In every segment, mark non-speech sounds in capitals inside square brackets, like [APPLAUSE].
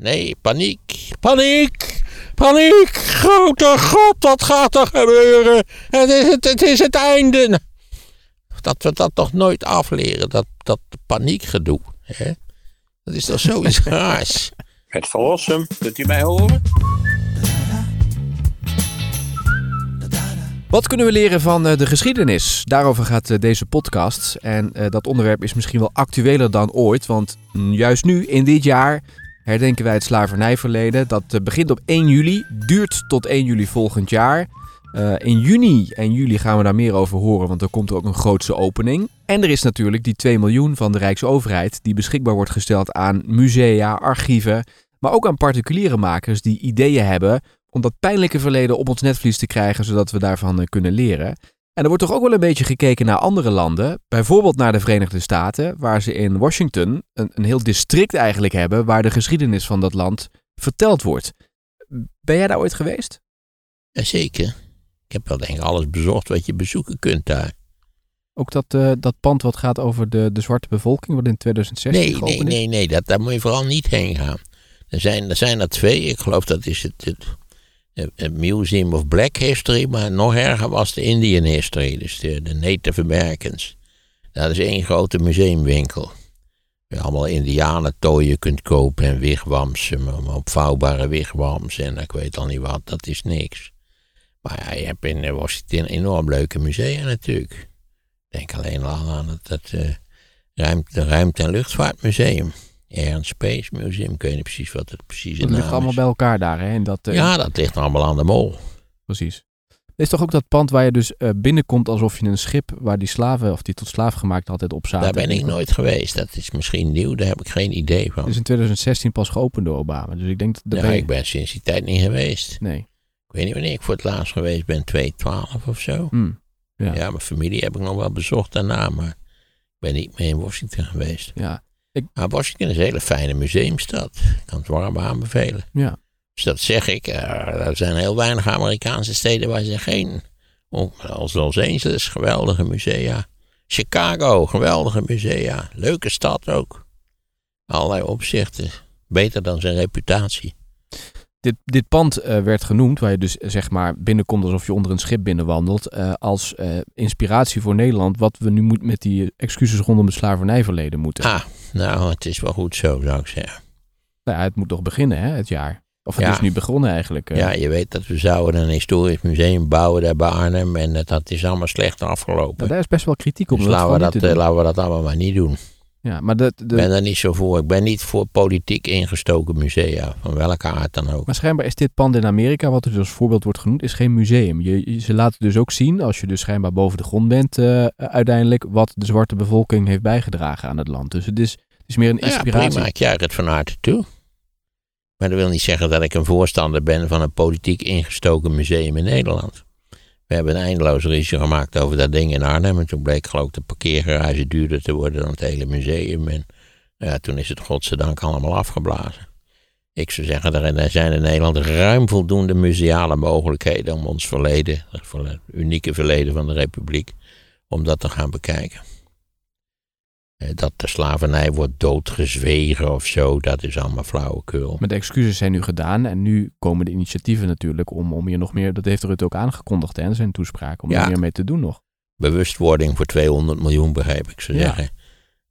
Nee, paniek, paniek, paniek. Grote god, wat gaat er gebeuren? Het is het, het, is het einde. Nou, Dat we dat toch nooit afleren, dat, dat paniekgedoe. Hè? Dat is toch zoiets [LAUGHS] raars. Het verlossen, kunt u mij horen? Wat kunnen we leren van eh, de geschiedenis? Daarover gaat eh, deze podcast. En eh, dat onderwerp is misschien wel actueler dan ooit. Want mm, juist nu, in dit jaar, herdenken wij het slavernijverleden. Dat eh, begint op 1 juli, duurt tot 1 juli volgend jaar. Eh, in juni en juli gaan we daar meer over horen, want er komt ook een grootse opening. En er is natuurlijk die 2 miljoen van de Rijksoverheid die beschikbaar wordt gesteld aan musea, archieven, maar ook aan particuliere makers die ideeën hebben om dat pijnlijke verleden op ons netvlies te krijgen, zodat we daarvan eh, kunnen leren. En er wordt toch ook wel een beetje gekeken naar andere landen, bijvoorbeeld naar de Verenigde Staten, waar ze in Washington een, een heel district eigenlijk hebben waar de geschiedenis van dat land verteld wordt. Ben jij daar ooit geweest? Jazeker. Ik heb wel denk ik alles bezocht wat je bezoeken kunt daar. Ook dat, eh, dat pand wat gaat over de, de zwarte bevolking, wat in 2016 Nee, nee, nee, nee, dat, daar moet je vooral niet heen gaan. Er zijn er, zijn er twee, ik geloof dat is het, het, het Museum of Black History, maar nog erger was de Indian History, dus de, de Native Americans. Dat is één grote museumwinkel. Waar je allemaal indianentooien kunt kopen en wigwams, eh, opvouwbare wigwams en ik weet al niet wat, dat is niks. Maar ja, je hebt in eh, Washington enorm leuke musea natuurlijk. Denk alleen al aan het, het eh, ruimte, ruimte- en luchtvaartmuseum. Air and Space Museum, ik weet niet precies wat het precies Dat in ligt allemaal bij elkaar daar, hè? En dat, eh, Ja, dat ligt allemaal aan de mol. Precies. Is toch ook dat pand waar je dus eh, binnenkomt alsof je een schip waar die slaven, of die tot slaaf gemaakt altijd op zaten. Daar ben ik nooit geweest. Dat is misschien nieuw, daar heb ik geen idee van. Het is in 2016 pas geopend door Obama. Dus ik denk dat Ja, ben ik ben sinds die tijd niet geweest. Nee. Ik weet niet wanneer ik voor het laatst geweest ben, 2012 of zo. Hm. Ja. Ja. mijn familie heb ik nog wel bezocht daarna, maar ik ben niet meer in Washington geweest. Ja. Maar Washington is een hele fijne museumstad. Ik kan het warm aanbevelen. Ja. Dus dat zeg ik. eh, er zijn heel weinig Amerikaanse steden waar ze geen... Als Los Angeles, geweldige musea. Chicago, geweldige musea. Leuke stad ook. Allerlei opzichten. Beter dan zijn reputatie. Dit, dit pand eh, werd genoemd, waar je dus eh, zeg maar binnenkomt alsof je onder een schip binnenwandelt, eh, als inspiratie voor Nederland, wat we nu moet met die excuses rondom het slavernijverleden moeten. Ah, nou, het is wel goed zo, zou ik zeggen. Nou ja, het moet nog beginnen, hè, het jaar. Of het Ja. is nu begonnen eigenlijk. Ja, je weet dat we zouden een historisch museum bouwen daar bij Arnhem. En dat, is allemaal slecht afgelopen. Nou, daar is best wel kritiek op. Dus dat we laten we dat allemaal maar niet doen. Ja, maar de, Ik ben daar niet zo voor. Ik ben niet voor politiek ingestoken musea. Van welke aard dan ook. Maar schijnbaar is dit pand in Amerika, wat dus als voorbeeld wordt genoemd, is geen museum. Je, ze laten dus ook zien, als je dus schijnbaar boven de grond bent eh, uiteindelijk, wat de zwarte bevolking heeft bijgedragen aan het land. Dus het is, het is meer een Nou ja, inspiratie. prima. Ik juich het van harte toe. Maar dat wil niet zeggen dat ik een voorstander ben van een politiek ingestoken museum in Nederland. We hebben een eindeloos ruzie gemaakt over dat ding in Arnhem. En toen bleek geloof ik de parkeergarage duurder te worden dan het hele museum. En ja, toen is het godzijdank allemaal afgeblazen. Ik zou zeggen, er zijn in Nederland ruim voldoende museale mogelijkheden om ons verleden, het unieke verleden van de Republiek, om dat te gaan bekijken. Dat de slavernij wordt doodgezwegen of zo, dat is allemaal flauwekul. Maar de excuses zijn nu gedaan en nu komen de initiatieven natuurlijk om, om hier nog meer, dat heeft Rutte ook aangekondigd hè, in zijn toespraak, om Ja. er meer mee te doen nog. Bewustwording voor 200 miljoen, begrijp ik ze Ja. zeggen.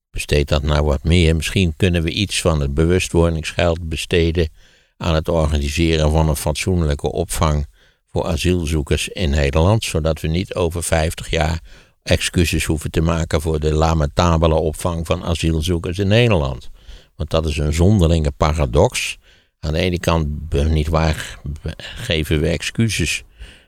Besteed dat nou wat meer. Misschien kunnen we iets van het bewustwordingsgeld besteden aan het organiseren van een fatsoenlijke opvang voor asielzoekers in Nederland, zodat we niet over 50 jaar excuses hoeven te maken voor de lamentabele opvang van asielzoekers in Nederland. Want dat is een zonderlinge paradox. Aan de ene kant, niet waar, geven we excuses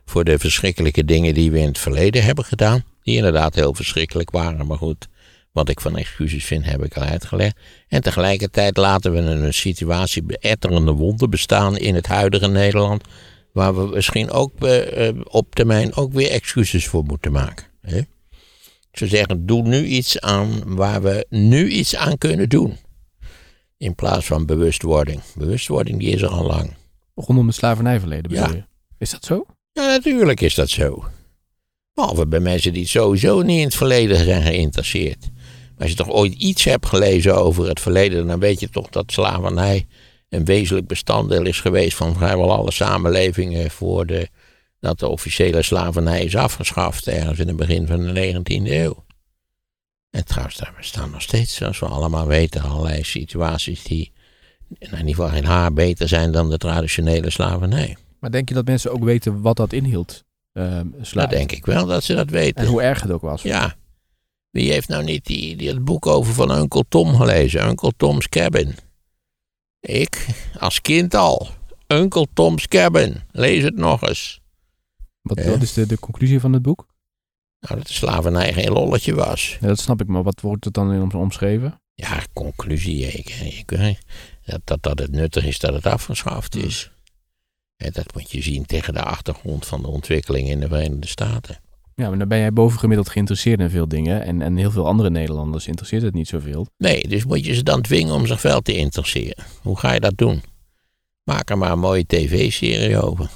voor de verschrikkelijke dingen die we in het verleden hebben gedaan. Die inderdaad heel verschrikkelijk waren, maar goed, wat ik van excuses vind, heb ik al uitgelegd. En tegelijkertijd laten we een situatie etterende wonden bestaan in het huidige Nederland, waar we misschien ook eh, eh, op termijn ook weer excuses voor moeten maken. Hè? Ik zou zeggen, doe nu iets aan waar we nu iets aan kunnen doen. In plaats van bewustwording. Bewustwording die is er al lang. Rondom het slavernijverleden bedoel Ja. je? Is dat zo? Ja, natuurlijk is dat zo. Behalve bij mensen die sowieso niet in het verleden zijn geïnteresseerd. Als je toch ooit iets hebt gelezen over het verleden, dan weet je toch dat slavernij een wezenlijk bestanddeel is geweest van vrijwel alle samenlevingen voor de, dat de officiële slavernij is afgeschaft, ergens in het begin van de 19e eeuw. En trouwens, daar bestaan nog steeds, zoals we allemaal weten, allerlei situaties die in ieder geval geen haar beter zijn dan de traditionele slavernij. Maar denk je dat mensen ook weten wat dat inhield? Uh, dat denk ik wel, dat ze dat weten. En hoe erg het ook was. Ja. Wie heeft nou niet die, die, het boek over van Uncle Tom gelezen? Uncle Tom's Cabin. Ik, als kind al. Uncle Tom's Cabin. Lees het nog eens. Wat, wat is de, de conclusie van het boek? Nou, dat de slavernij geen lolletje was. Ja, dat snap ik, maar wat wordt het dan in omschreven? Ja, conclusie. Ik, ik, dat, dat, dat het nuttig is dat het afgeschaft is. En dat moet je zien tegen de achtergrond van de ontwikkeling in de Verenigde Staten. Ja, maar dan ben jij bovengemiddeld geïnteresseerd in veel dingen. En, en heel veel andere Nederlanders interesseert het niet zoveel. Nee, dus moet je ze dan dwingen om zich wel te interesseren. Hoe ga je dat doen? Maak er maar een mooie tv-serie over.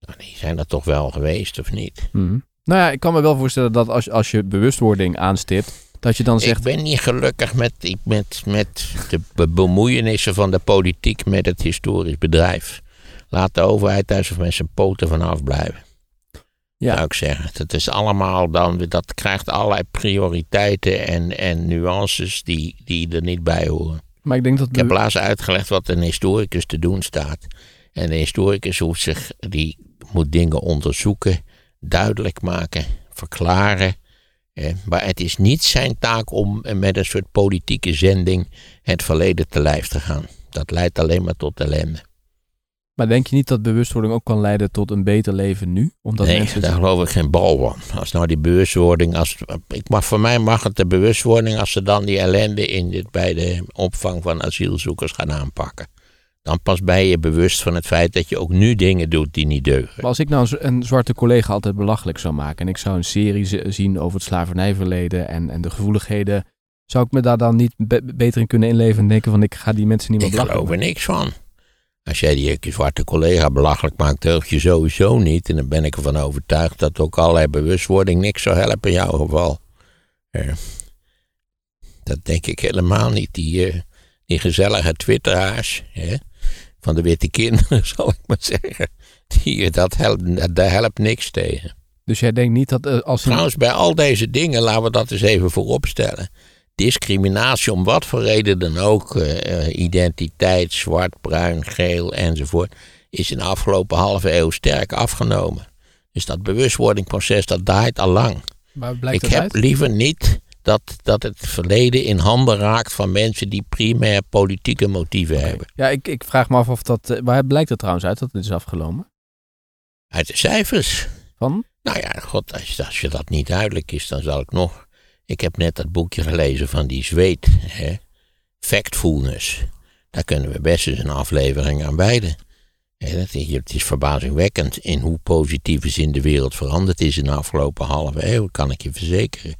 Nou, die zijn er toch wel geweest, of niet? Mm Nou ja, ik kan me wel voorstellen dat als, als je bewustwording aanstipt, dat je dan zegt... Ik ben niet gelukkig met, met, met de bemoeienissen van de politiek met het historisch bedrijf. Laat de overheid daar met zijn poten vanaf blijven. Ja. Zou ik zeggen. Het is allemaal dan, dat krijgt allerlei prioriteiten en, en nuances die, die er niet bij horen. Maar ik denk dat. Ik heb laatst uitgelegd wat een historicus te doen staat. En de historicus hoeft zich, die moet dingen onderzoeken, duidelijk maken, verklaren. maar het is niet zijn taak om met een soort politieke zending het verleden te lijf te gaan. Dat leidt alleen maar tot ellende. Maar denk je niet dat bewustwording ook kan leiden tot een beter leven nu? Omdat nee, mensen daar geloof ik geen bal van. Als nou die bewustwording, als, ik mag, voor mij mag het de bewustwording als ze dan die ellende in dit, bij de opvang van asielzoekers gaan aanpakken. Dan pas ben je bewust van het feit dat je ook nu dingen doet die niet deugen. Maar als ik nou een zwarte collega altijd belachelijk zou maken en ik zou een serie zien over het slavernijverleden en, en de gevoeligheden, zou ik me daar dan niet beter in kunnen inleven en denken van ik ga die mensen niet meer belachelijk Ik geloof er niks van. Als jij die zwarte collega belachelijk maakt, deug je sowieso niet. En dan ben ik ervan overtuigd dat ook allerlei bewustwording niks zou helpen in jouw geval. Uh, dat denk ik helemaal niet. Die, uh, die gezellige twitteraars hè, van de witte kinderen, [LAUGHS] zal ik maar zeggen. Die, dat helpt, daar helpt niks tegen. Dus jij denkt niet dat uh, als... Trouwens, bij al deze dingen, laten we dat eens even voorop stellen discriminatie om wat voor reden dan ook, uh, identiteit, zwart, bruin, geel enzovoort, is in de afgelopen halve eeuw sterk afgenomen. Dus dat bewustwordingproces, dat draait al lang. Ik heb liever niet dat, dat het verleden in handen raakt van mensen die primair politieke motieven hebben. Ja, ik, ik vraag me af of dat. Eh, waar blijkt het trouwens uit dat het is afgenomen? Uit de cijfers. Van? Nou ja, god, als, als je dat niet duidelijk is, dan zal ik nog ik heb net dat boekje gelezen van die zweet, hè? Factfulness. Daar kunnen we best eens een aflevering aan wijden. Het is verbazingwekkend in hoe positieve zin de wereld veranderd is in de afgelopen halve eeuw, kan ik je verzekeren.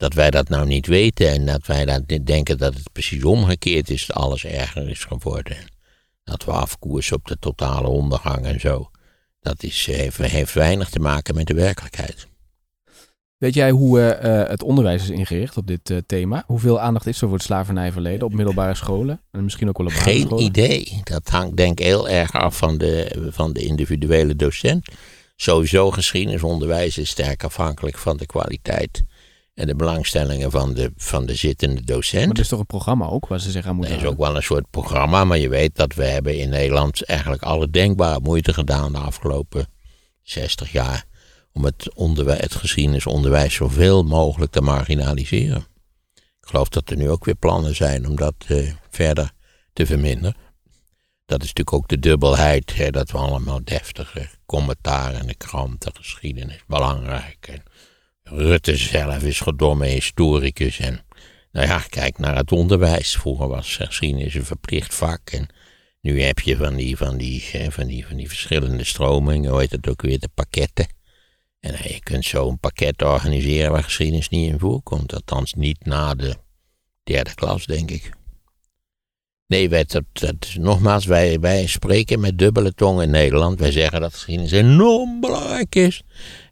Dat wij dat nou niet weten en dat wij dat denken dat het precies omgekeerd is, dat alles erger is geworden. Dat we afkoersen op de totale ondergang en zo. Dat is, heeft, heeft weinig te maken met de werkelijkheid. Weet jij hoe uh, het onderwijs is ingericht op dit uh, thema? Hoeveel aandacht is er voor het slavernijverleden op middelbare scholen? En misschien ook wel op Geen idee. Dat hangt denk ik heel erg af van de, van de individuele docent. Sowieso geschiedenisonderwijs is sterk afhankelijk van de kwaliteit en de belangstellingen van de, van de zittende docent. Maar er is toch een programma ook waar ze zich aan moeten Er is ook wel een soort programma, maar je weet dat we hebben in Nederland eigenlijk alle denkbare moeite gedaan de afgelopen 60 jaar om het, onderwijs, het geschiedenisonderwijs zoveel mogelijk te marginaliseren. Ik geloof dat er nu ook weer plannen zijn om dat uh, verder te verminderen. Dat is natuurlijk ook de dubbelheid, hè, dat we allemaal deftige commentaar in de krant, de geschiedenis, belangrijk. En Rutte zelf is gedomme historicus. En nou ja, kijk naar het onderwijs. Vroeger was geschiedenis een verplicht vak. En nu heb je van die, van die, van die, van die verschillende stromingen, hoe heet het ook weer, de pakketten. En je kunt zo een pakket organiseren waar geschiedenis niet in voorkomt. Althans niet na de derde klas, denk ik. Nee, wij, dat, dat, nogmaals, wij, wij spreken met dubbele tong in Nederland. Wij zeggen dat geschiedenis enorm belangrijk is.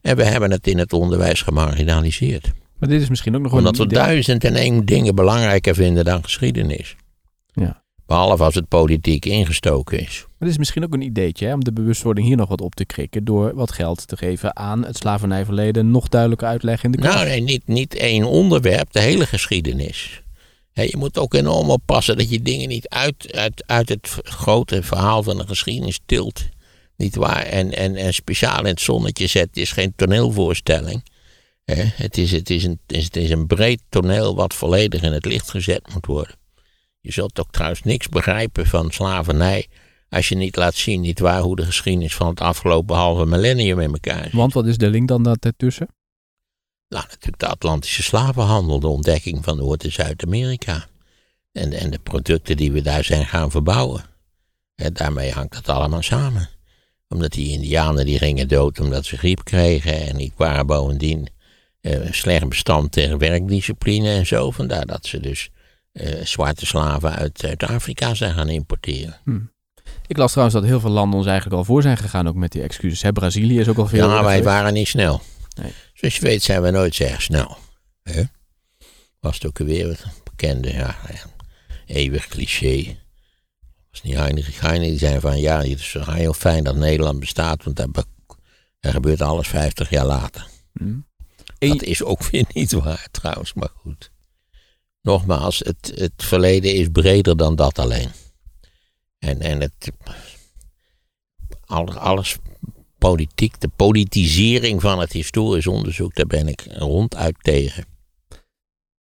En we hebben het in het onderwijs gemarginaliseerd. Maar dit is misschien ook nog Omdat we duizend en één dingen belangrijker vinden dan geschiedenis. Ja. Behalve als het politiek ingestoken is. Maar het is misschien ook een ideetje hè, om de bewustwording hier nog wat op te krikken. Door wat geld te geven aan het slavernijverleden. Nog duidelijker uitleggen in de krant. Nou, nee, niet, niet één onderwerp, de hele geschiedenis. Je moet ook enorm oppassen dat je dingen niet uit, uit, uit het grote verhaal van de geschiedenis tilt. Niet waar? En, en, en speciaal in het zonnetje zet. Is geen toneelvoorstelling. Hè? Het, is, het, is een, het is een breed toneel wat volledig in het licht gezet moet worden. Je zult ook trouwens niks begrijpen van slavernij als je niet laat zien, niet waar, hoe de geschiedenis van het afgelopen halve millennium in elkaar zit. Want wat is de link dan daartussen? Nou, natuurlijk de Atlantische slavenhandel, de ontdekking van Noord- en Zuid-Amerika. En, en de producten die we daar zijn gaan verbouwen. En daarmee hangt dat allemaal samen. Omdat die Indianen die gingen dood omdat ze griep kregen. En die waren bovendien eh, slecht bestand tegen werkdiscipline en zo. Vandaar dat ze dus eh, zwarte slaven uit, uit Afrika zijn gaan importeren. Ik las trouwens dat heel veel landen ons eigenlijk al voor zijn gegaan. Ook met die excuses. Hè? Brazilië is ook al veel. Ja, wij waren niet snel. Nee. Zoals je weet zijn we nooit erg snel. Hè? Was het ook weer het bekende, ja, ja, eeuwig cliché. Was niet Heinrich Heine die zei van ja, het is heel fijn dat Nederland bestaat, want daar, be- gebeurt alles 50 jaar later. Hm. Dat is ook weer [LAUGHS] niet waar trouwens, maar goed. Nogmaals, het, het verleden is breder dan dat alleen. En, en het, alles, alles politiek, de politisering van het historisch onderzoek, daar ben ik ronduit tegen.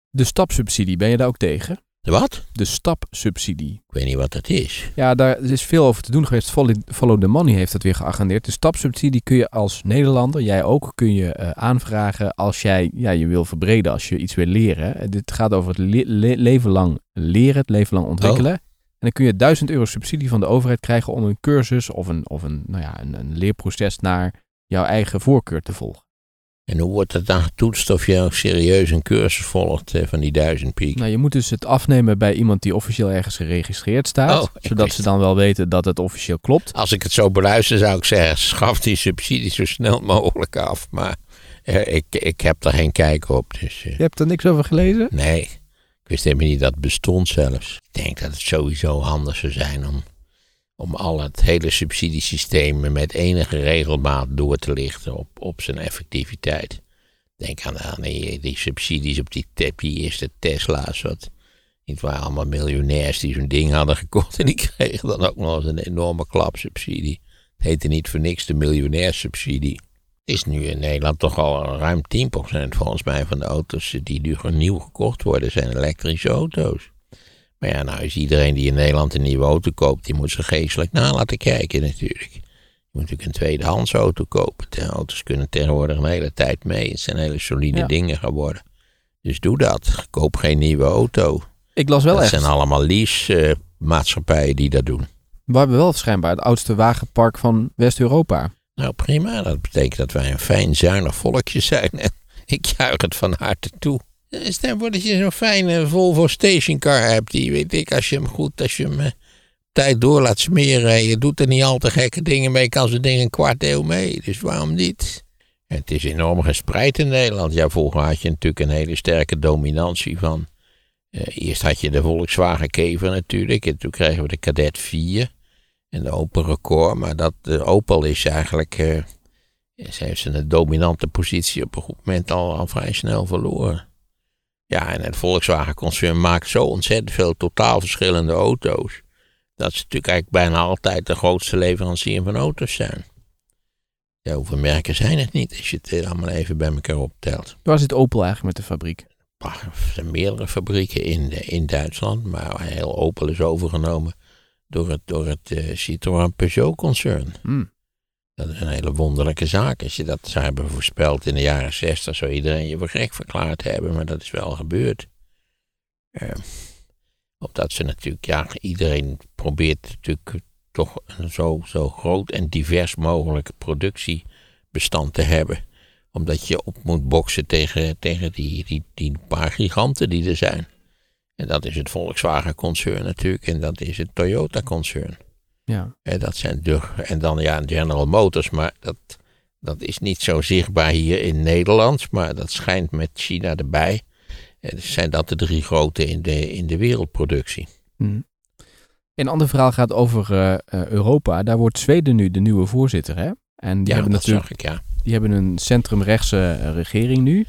De stapsubsidie, ben je daar ook tegen? De wat? De stapsubsidie. Ik weet niet wat dat is. Ja, daar is veel over te doen geweest. Follow the Money heeft dat weer geagendeerd. De stapsubsidie kun je als Nederlander, jij ook, kun je eh, aanvragen als jij ja, je wil verbreden, als je iets wil leren. Eh, dit gaat over het le- le- leven lang leren, het leven lang ontwikkelen. En dan kun je 1000 euro subsidie van de overheid krijgen om een cursus of een, of een, nou ja, een, een leerproces naar jouw eigen voorkeur te volgen. En hoe wordt het dan getoetst of je ook serieus een cursus volgt eh, van die duizend piek? Nou, je moet dus het afnemen bij iemand die officieel ergens geregistreerd staat. Oh, zodat ze dan wel weten dat het officieel klopt. Als ik het zo beluister zou ik zeggen, schaf die subsidie zo snel mogelijk af. Maar eh, ik, ik heb er geen kijk op, dus... eh, Je hebt er niks over gelezen? Nee, ik wist helemaal niet dat het bestond zelfs. Ik denk dat het sowieso handig zou zijn om, om al het hele subsidiesysteem met enige regelmaat door te lichten op, op zijn effectiviteit. Denk aan, die, die subsidies op die, die eerste Tesla's. Wat, niet waar allemaal miljonairs die zo'n ding hadden gekocht. En die kregen dan ook nog eens een enorme klapsubsidie. Het heette niet voor niks de miljonairssubsidie. Het is nu in Nederland toch al ruim 10% volgens mij van de auto's die nu nieuw gekocht worden, zijn elektrische auto's. Maar ja, nou is iedereen die in Nederland een nieuwe auto koopt, die moet zich geestelijk na laten kijken natuurlijk. Je moet natuurlijk een tweedehands auto kopen. De auto's kunnen tegenwoordig een hele tijd mee. Het zijn hele solide Ja. dingen geworden. Dus doe dat. Koop geen nieuwe auto. Ik las wel dat echt. zijn allemaal lease-maatschappijen die dat doen. We hebben wel schijnbaar het oudste wagenpark van West-Europa. Nou prima, dat betekent dat wij een fijn zuinig volkje zijn. [LAUGHS] Ik juich het van harte toe. Eh, Stel voor dat je zo'n fijne Volvo stationcar hebt. Die weet ik, als je hem goed, als je hem eh, tijd door laat smeren. En je doet er niet al te gekke dingen mee, kan zo'n ding een kwart eeuw mee. Dus waarom niet? Het is enorm gespreid in Nederland. Ja, vroeger had je natuurlijk een hele sterke dominantie van. eh, eerst had je de Volkswagen Kever natuurlijk. En toen kregen we de Cadet 4 en de Opel Record. Maar dat, de Opel is eigenlijk. eh, ze heeft een dominante positie op een goed moment al, al vrij snel verloren. Ja, en het Volkswagen-concern maakt zo ontzettend veel totaal verschillende auto's. Dat ze natuurlijk eigenlijk bijna altijd de grootste leverancier van auto's zijn. Ja, hoeveel merken zijn het niet als je het allemaal even bij elkaar optelt? Waar zit Opel eigenlijk met de fabriek? Bah, Er zijn meerdere fabrieken in, de- in Duitsland, maar heel Opel is overgenomen door het, door het eh, Citroën Peugeot-concern. Hm. Dat is een hele wonderlijke zaak. Als je dat zou hebben voorspeld in de jaren 60, zou iedereen je voor gek verklaard hebben, maar dat is wel gebeurd. Eh, omdat ze natuurlijk, ja, iedereen probeert natuurlijk toch een zo, zo groot en divers mogelijke productiebestand te hebben. Omdat je op moet boksen tegen, tegen die, die, die paar giganten die er zijn. En dat is het Volkswagen-concern natuurlijk en dat is het Toyota-concern. Ja. Hè, dat zijn de, en dan ja, General Motors, maar dat, dat is niet zo zichtbaar hier in Nederland, maar dat schijnt met China erbij. En zijn dat de drie grote in de, in de wereldproductie. Hm. Een ander verhaal gaat over eh, eh, Europa. Daar wordt Zweden nu de nieuwe voorzitter, hè? En die Ja, hebben dat natuurlijk zag ik, ja. die hebben een centrumrechtse eh, regering nu.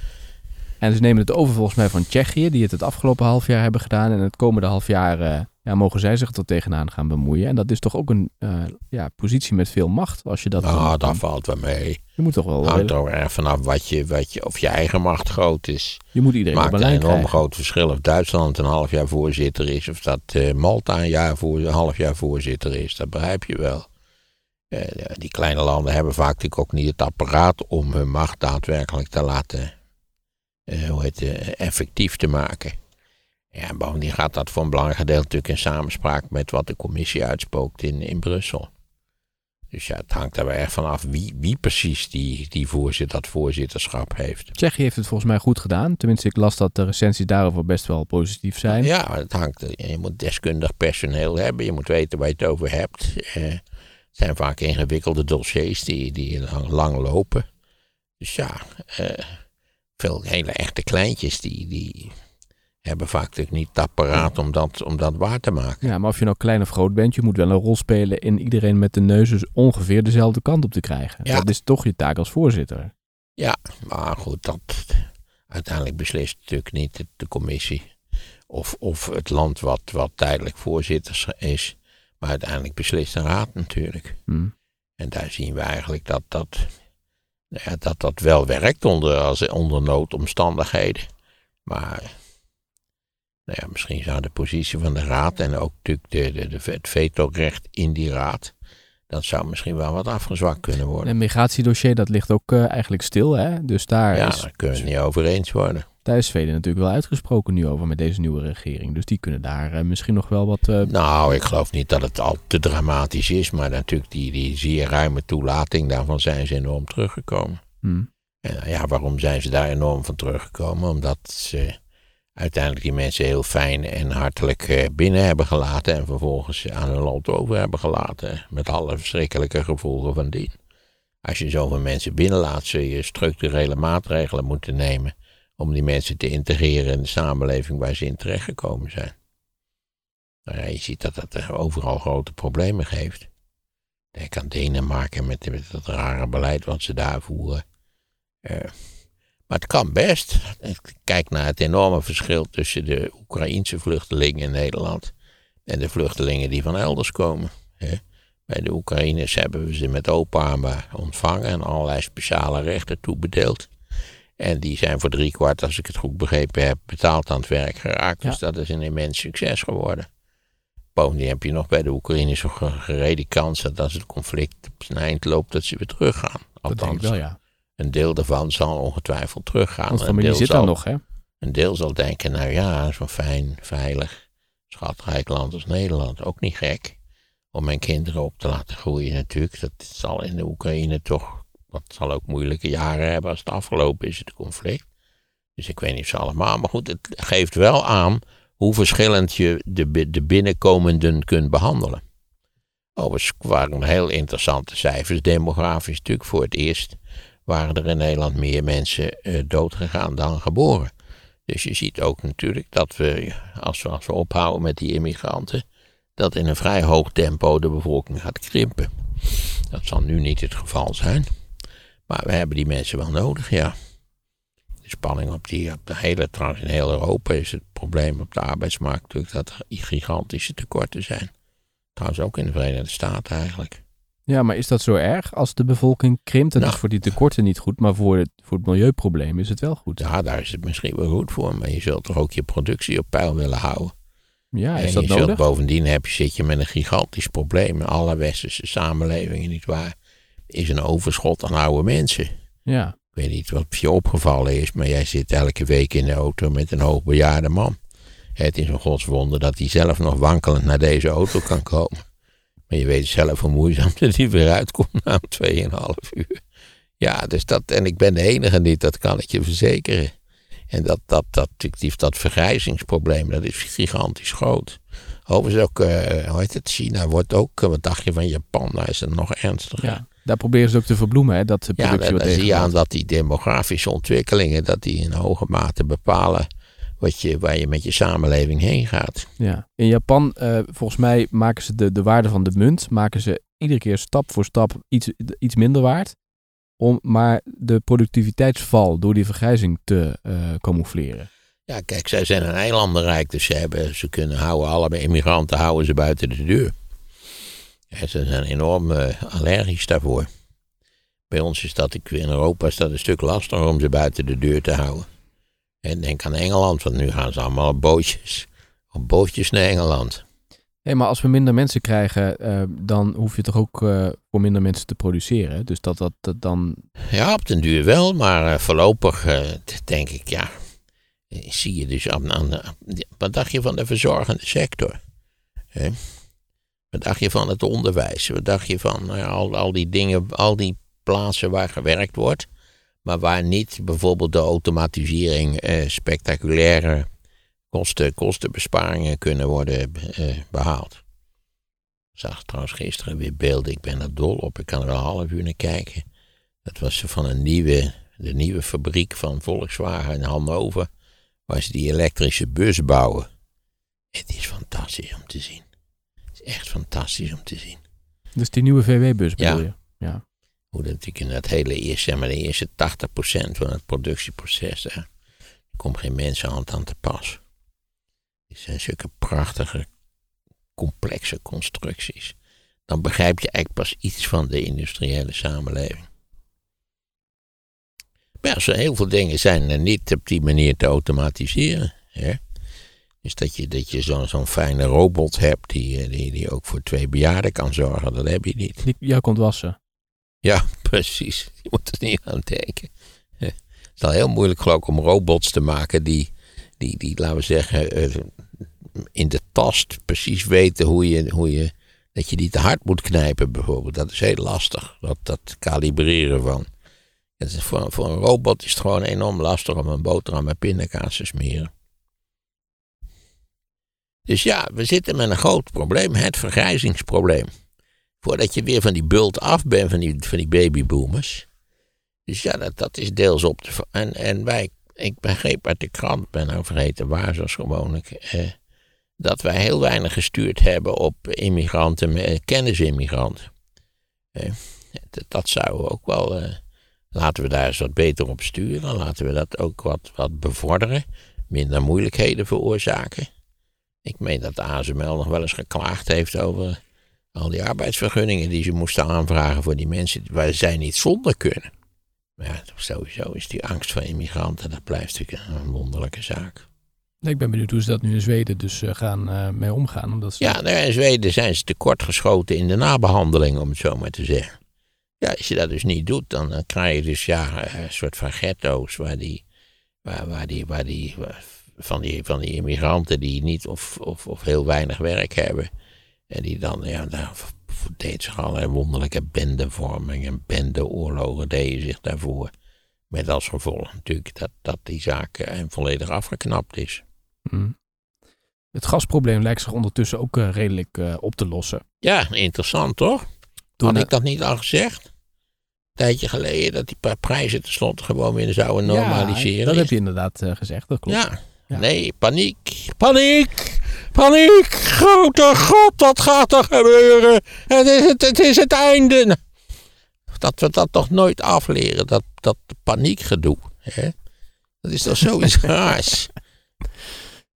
En ze nemen het over volgens mij van Tsjechië, die het het afgelopen half jaar hebben gedaan. En het komende half jaar ja, mogen zij zich er tegenaan gaan bemoeien. En dat is toch ook een eh, ja, positie met veel macht, als je dat... Nou, dan- dat valt wel mee. je moet toch wel... Hangt er ook erg vanaf wat je, wat je, of je eigen macht groot is. je moet iedereen maakt een enorm krijgen. groot verschil of Duitsland een half jaar voorzitter is. Of dat eh, Malta een, jaar voor, een half jaar voorzitter is. Dat begrijp je wel. Eh, die kleine landen hebben vaak natuurlijk ook niet het apparaat om hun macht daadwerkelijk te laten hoe heet het, effectief te maken. Ja, en bovendien gaat dat voor een belangrijk gedeelte natuurlijk in samenspraak met wat de commissie uitspookt in, in Brussel. Dus ja, het hangt er wel erg vanaf wie, wie precies die, die voorzit, dat voorzitterschap heeft. Tsjechië heeft het volgens mij goed gedaan. Tenminste, ik las dat de recensies daarover best wel positief zijn. Ja, het hangt, je moet deskundig personeel hebben, je moet weten waar je het over hebt. Eh, het zijn vaak ingewikkelde dossiers die, die lang, lang lopen. Dus ja, eh, veel hele echte kleintjes die, die hebben vaak natuurlijk niet het apparaat om dat, om dat waar te maken. Ja, maar of je nou klein of groot bent, je moet wel een rol spelen in iedereen met de neus dus ongeveer dezelfde kant op te krijgen. Ja. Dat is toch je taak als voorzitter. Maar goed, dat uiteindelijk beslist natuurlijk niet de, commissie. Of, of het land wat, wat tijdelijk voorzitter is. Maar uiteindelijk beslist de raad natuurlijk. Hm. En daar zien we eigenlijk dat dat, nou ja, dat, dat wel werkt onder, als, onder noodomstandigheden. Maar nou ja, misschien zou de positie van de raad en ook natuurlijk de, de, de, het vetorecht in die raad. Dat zou misschien wel wat afgezwakt kunnen worden. Een migratiedossier, dat ligt ook eh, eigenlijk stil. Hè? Dus daar, Ja, is, daar kunnen we het niet over eens worden. daar is Zweden natuurlijk wel uitgesproken nu over met deze nieuwe regering. Dus die kunnen daar eh, misschien nog wel wat... eh, Nou, ik geloof niet dat het al te dramatisch is, maar natuurlijk die, die zeer ruime toelating, daarvan zijn ze enorm teruggekomen. hm. En ja, waarom zijn ze daar enorm van teruggekomen? Omdat ze uiteindelijk die mensen heel fijn en hartelijk eh, binnen hebben gelaten en vervolgens aan hun lot over hebben gelaten. Met alle verschrikkelijke gevolgen van dien. Als je zoveel mensen binnenlaat, zul je structurele maatregelen moeten nemen om die mensen te integreren in de samenleving waar ze in terechtgekomen zijn. Nou je ziet dat dat er overal grote problemen geeft. Denk aan Denemarken met, met dat rare beleid wat ze daar voeren. Eh, maar het kan best. Kijk naar het enorme verschil tussen de Oekraïense vluchtelingen in Nederland en de vluchtelingen die van elders komen. Bij de Oekraïners hebben we ze met open armen ontvangen en allerlei speciale rechten toebedeeld. En die zijn voor driekwart, als ik het goed begrepen heb, betaald aan het werk geraakt. Ja. Dus dat is een immens succes geworden. Bovendien heb je nog bij de Oekraïners een ge- gereden kans dat als het conflict op zijn eind loopt, dat ze weer teruggaan. dat denk ik wel, ja. Een deel daarvan zal ongetwijfeld teruggaan. Want Een familie deel zit zal- daar nog, hè? Een deel zal denken, nou ja, zo'n fijn, veilig, schatrijk land als Nederland. Ook niet gek. Om mijn kinderen op te laten groeien natuurlijk. Dat zal in de Oekraïne toch, dat zal ook moeilijke jaren hebben als het afgelopen is, het conflict. Dus ik weet niet of ze allemaal, maar goed, het geeft wel aan hoe verschillend je de, de binnenkomenden kunt behandelen. Overigens waren heel interessante cijfers, demografisch natuurlijk voor het eerst waren er in Nederland meer mensen eh, doodgegaan dan geboren. Dus je ziet ook natuurlijk dat we, als we, als we ophouden met die immigranten, dat in een vrij hoog tempo de bevolking gaat krimpen. Dat zal nu niet het geval zijn. Maar we hebben die mensen wel nodig, ja. De spanning op die, op de hele, trouwens in heel Europa is het probleem op de arbeidsmarkt natuurlijk dat er gigantische tekorten zijn. Trouwens ook in de Verenigde Staten eigenlijk. Ja, maar is dat zo erg als de bevolking krimpt? Dat Nou. is voor die tekorten niet goed, maar voor het, voor het milieuprobleem is het wel goed. Ja, daar is het misschien wel goed voor, maar je zult toch ook je productie op peil willen houden. Ja, en is dat je zult nodig? bovendien heb, je- zit je met een gigantisch probleem in alle westerse samenlevingen, nietwaar? Is een overschot aan oude mensen. Ja. Ik weet niet wat je opgevallen is, maar jij zit elke week in de auto met een hoogbejaarde man. Het is een godswonder dat hij zelf nog wankelend naar deze auto kan komen. Maar je weet zelf hoe moeizaam dat hij weer uitkomt na 2,5 uur. Ja, dus dat, en ik ben de enige niet, dat kan ik je verzekeren. En dat, dat, dat, dat, dat vergrijzingsprobleem, dat is gigantisch groot. Overigens ook, eh, hoe heet het, China wordt ook, eh, wat dacht je van Japan, daar is het nog ernstiger. ja. Daar proberen ze ook te verbloemen, hè, dat de Ja, productie dan zie je aan dat die demografische ontwikkelingen, dat die in hoge mate bepalen wat je, waar je met je samenleving heen gaat. Ja. In Japan, eh, volgens mij, maken ze de, de waarde van de munt, maken ze iedere keer stap voor stap iets, iets minder waard. Om maar de productiviteitsval door die vergrijzing te eh, camoufleren. Ja, kijk, zij zijn een eilandenrijk, dus ze, hebben, ze kunnen houden, alle immigranten houden ze buiten de deur. Ja, ze zijn enorm eh, allergisch daarvoor. Bij ons is dat, in Europa is dat een stuk lastiger om ze buiten de deur te houden. En denk aan Engeland, want nu gaan ze allemaal op bootjes, op bootjes naar Engeland. Hé, maar als we minder mensen krijgen, eh, dan hoef je toch ook eh, voor minder mensen te produceren. Dus dat dat, dat dan. Ja, op den duur wel, maar eh, voorlopig denk ik, ja. Zie je dus aan, aan de- wat dacht je van de verzorgende sector? Wat dacht je van het onderwijs? Wat dacht je van nou al, al die dingen, al die plaatsen waar gewerkt wordt, maar waar niet bijvoorbeeld de automatisering eh, spectaculaire kosten, kostenbesparingen kunnen worden eh, behaald? Ik zag trouwens gisteren weer beelden, ik ben er dol op, ik kan er een half uur naar kijken. Dat was van een nieuwe, de nieuwe fabriek van Volkswagen in Hannover, waar ze die elektrische bus bouwen. Het is fantastisch om te zien. Het is echt fantastisch om te zien. Dus die nieuwe VW-bus bedoel Ja. je? Ja. Hoe dat natuurlijk in dat hele eerste, maar de eerste 80% van het productieproces, daar komt geen mensenhand aan te pas. Het zijn zulke prachtige, complexe constructies. Dan begrijp je eigenlijk pas iets van de industriële samenleving. Maar ja, heel veel dingen zijn niet op die manier te automatiseren. Hè? Dus dat je, dat je zo'n fijne robot hebt die, eh, die, die ook voor twee bejaarden kan zorgen, dat heb je niet. Jou komt wassen. Ja, [LAUGHS] precies. Je moet er niet aan denken. Het is al heel moeilijk geloof ik om robots te maken die, die, die laten we zeggen, eh, in de tast precies weten hoe je, hoe je, dat je niet te hard moet knijpen bijvoorbeeld. Dat is heel lastig, dat, dat kalibreren van. Is voor, voor een robot is het gewoon enorm lastig om een boterham met pindakaas te smeren. Dus ja, we zitten met een groot probleem, het vergrijzingsprobleem voordat je weer van die bult af bent van die, van die babyboomers. Dus ja, dat, dat is deels op te. En, en wij, ik begreep uit de krant, ben nou vergeten waar, zoals gewoonlijk. Eh, dat wij heel weinig gestuurd hebben op immigranten, eh, kennisimigranten. Eh, dat, dat zou ook wel. eh, laten we daar eens wat beter op sturen. Laten we dat ook wat, wat bevorderen. Minder moeilijkheden veroorzaken. Ik meen dat de ASML nog wel eens geklaagd heeft over al die arbeidsvergunningen die ze moesten aanvragen voor die mensen waar zij niet zonder kunnen. Maar ja, sowieso is die angst van immigranten, dat blijft natuurlijk een wonderlijke zaak. Ik ben benieuwd hoe ze dat nu in Zweden dus eh, gaan eh, mee omgaan. Omdat ze... Ja, nou, in Zweden zijn ze tekortgeschoten in de nabehandeling, om het zo maar te zeggen. Ja, als je dat dus niet doet, dan, dan krijg je dus ja, een soort van ghetto's waar die, waar, waar die, waar die, waar- van die, van die immigranten die niet of, of, of heel weinig werk hebben. En die dan, ja, daar deed zich allerlei wonderlijke bendevorming en bendeoorlogen deden zich daarvoor. Met als gevolg natuurlijk dat, dat die zaak eh, volledig afgeknapt is. Hm. Het gasprobleem lijkt zich ondertussen ook eh, redelijk eh, op te lossen. Ja, interessant toch? Toen, Had ik dat niet al gezegd? Een tijdje geleden dat die prijzen tenslotte gewoon weer zouden normaliseren. Ja, dat heb je inderdaad gezegd, dat klopt. Ja. Ja. Nee, paniek. Paniek! Paniek! Grote god, wat gaat er gebeuren? Het is het, het, is het einde. Dat we dat toch nooit afleren, dat, dat paniekgedoe. Hè? Dat is toch zoiets [LAUGHS] raars.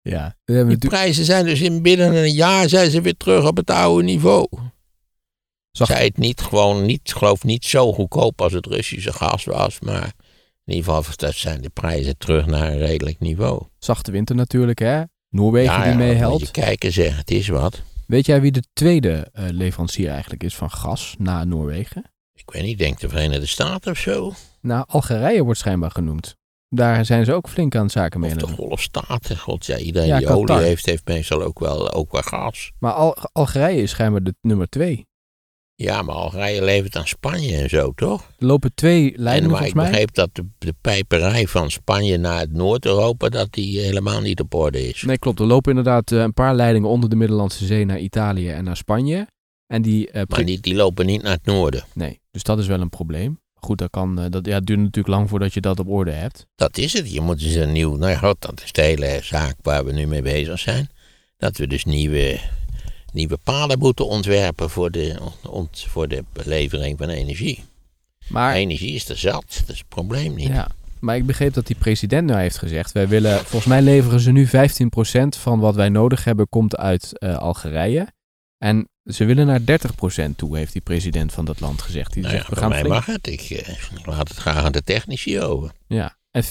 Ja, Die prijzen zijn dus in binnen een jaar zijn ze weer terug op het oude niveau. Zag- Zij het niet gewoon niet, geloof niet zo goedkoop als het Russische gas was, maar in ieder geval dat zijn de prijzen terug naar een redelijk niveau. zachte winter natuurlijk, hè? Noorwegen die wat meehelpt. moet je kijken zeg, het is wat. Weet jij wie de tweede eh, leverancier eigenlijk is van gas na Noorwegen? Ik weet niet, ik denk de Verenigde Staten of zo. Nou, Algerije wordt schijnbaar genoemd. Daar zijn ze ook flink aan het zaken mee. Of de. Golfstaten. God, ja, iedereen Ja, die Qatar. olie heeft, heeft meestal ook wel, ook wel gas. Maar Al- Algerije is schijnbaar de nummer twee. Ja, maar Algerije levert aan Spanje en zo, toch? Er lopen twee En lijnen maar volgens ik mij. begreep dat de, de pijperij van Spanje naar het Noord-Europa, dat die helemaal niet op orde is. Nee, klopt. Er lopen inderdaad eh, een paar leidingen onder de Middellandse Zee naar Italië en naar Spanje. En die, eh, Maar die, die lopen niet naar het noorden. Nee, dus dat is wel een probleem. goed, dat, kan, eh, dat ja, het duurt natuurlijk lang voordat je dat op orde hebt. Dat is het. Je moet dus een nieuw. Nou ja, dat is de hele zaak waar we nu mee bezig zijn. Dat we dus nieuwe, nieuwe paden moeten ontwerpen voor de, ont, voor de belevering van energie. Maar, Energie is er zat, dat is het probleem niet. ja, maar ik begreep dat die president nu heeft gezegd... wij willen, volgens mij leveren ze nu 15% van wat wij nodig hebben... komt uit eh, Algerije. En ze willen naar 30% toe, heeft die president van dat land gezegd. Die Nou ja, zegt, we gaan mij flink- mag het. Ik eh, laat het graag aan de technici over. Ja, en 40%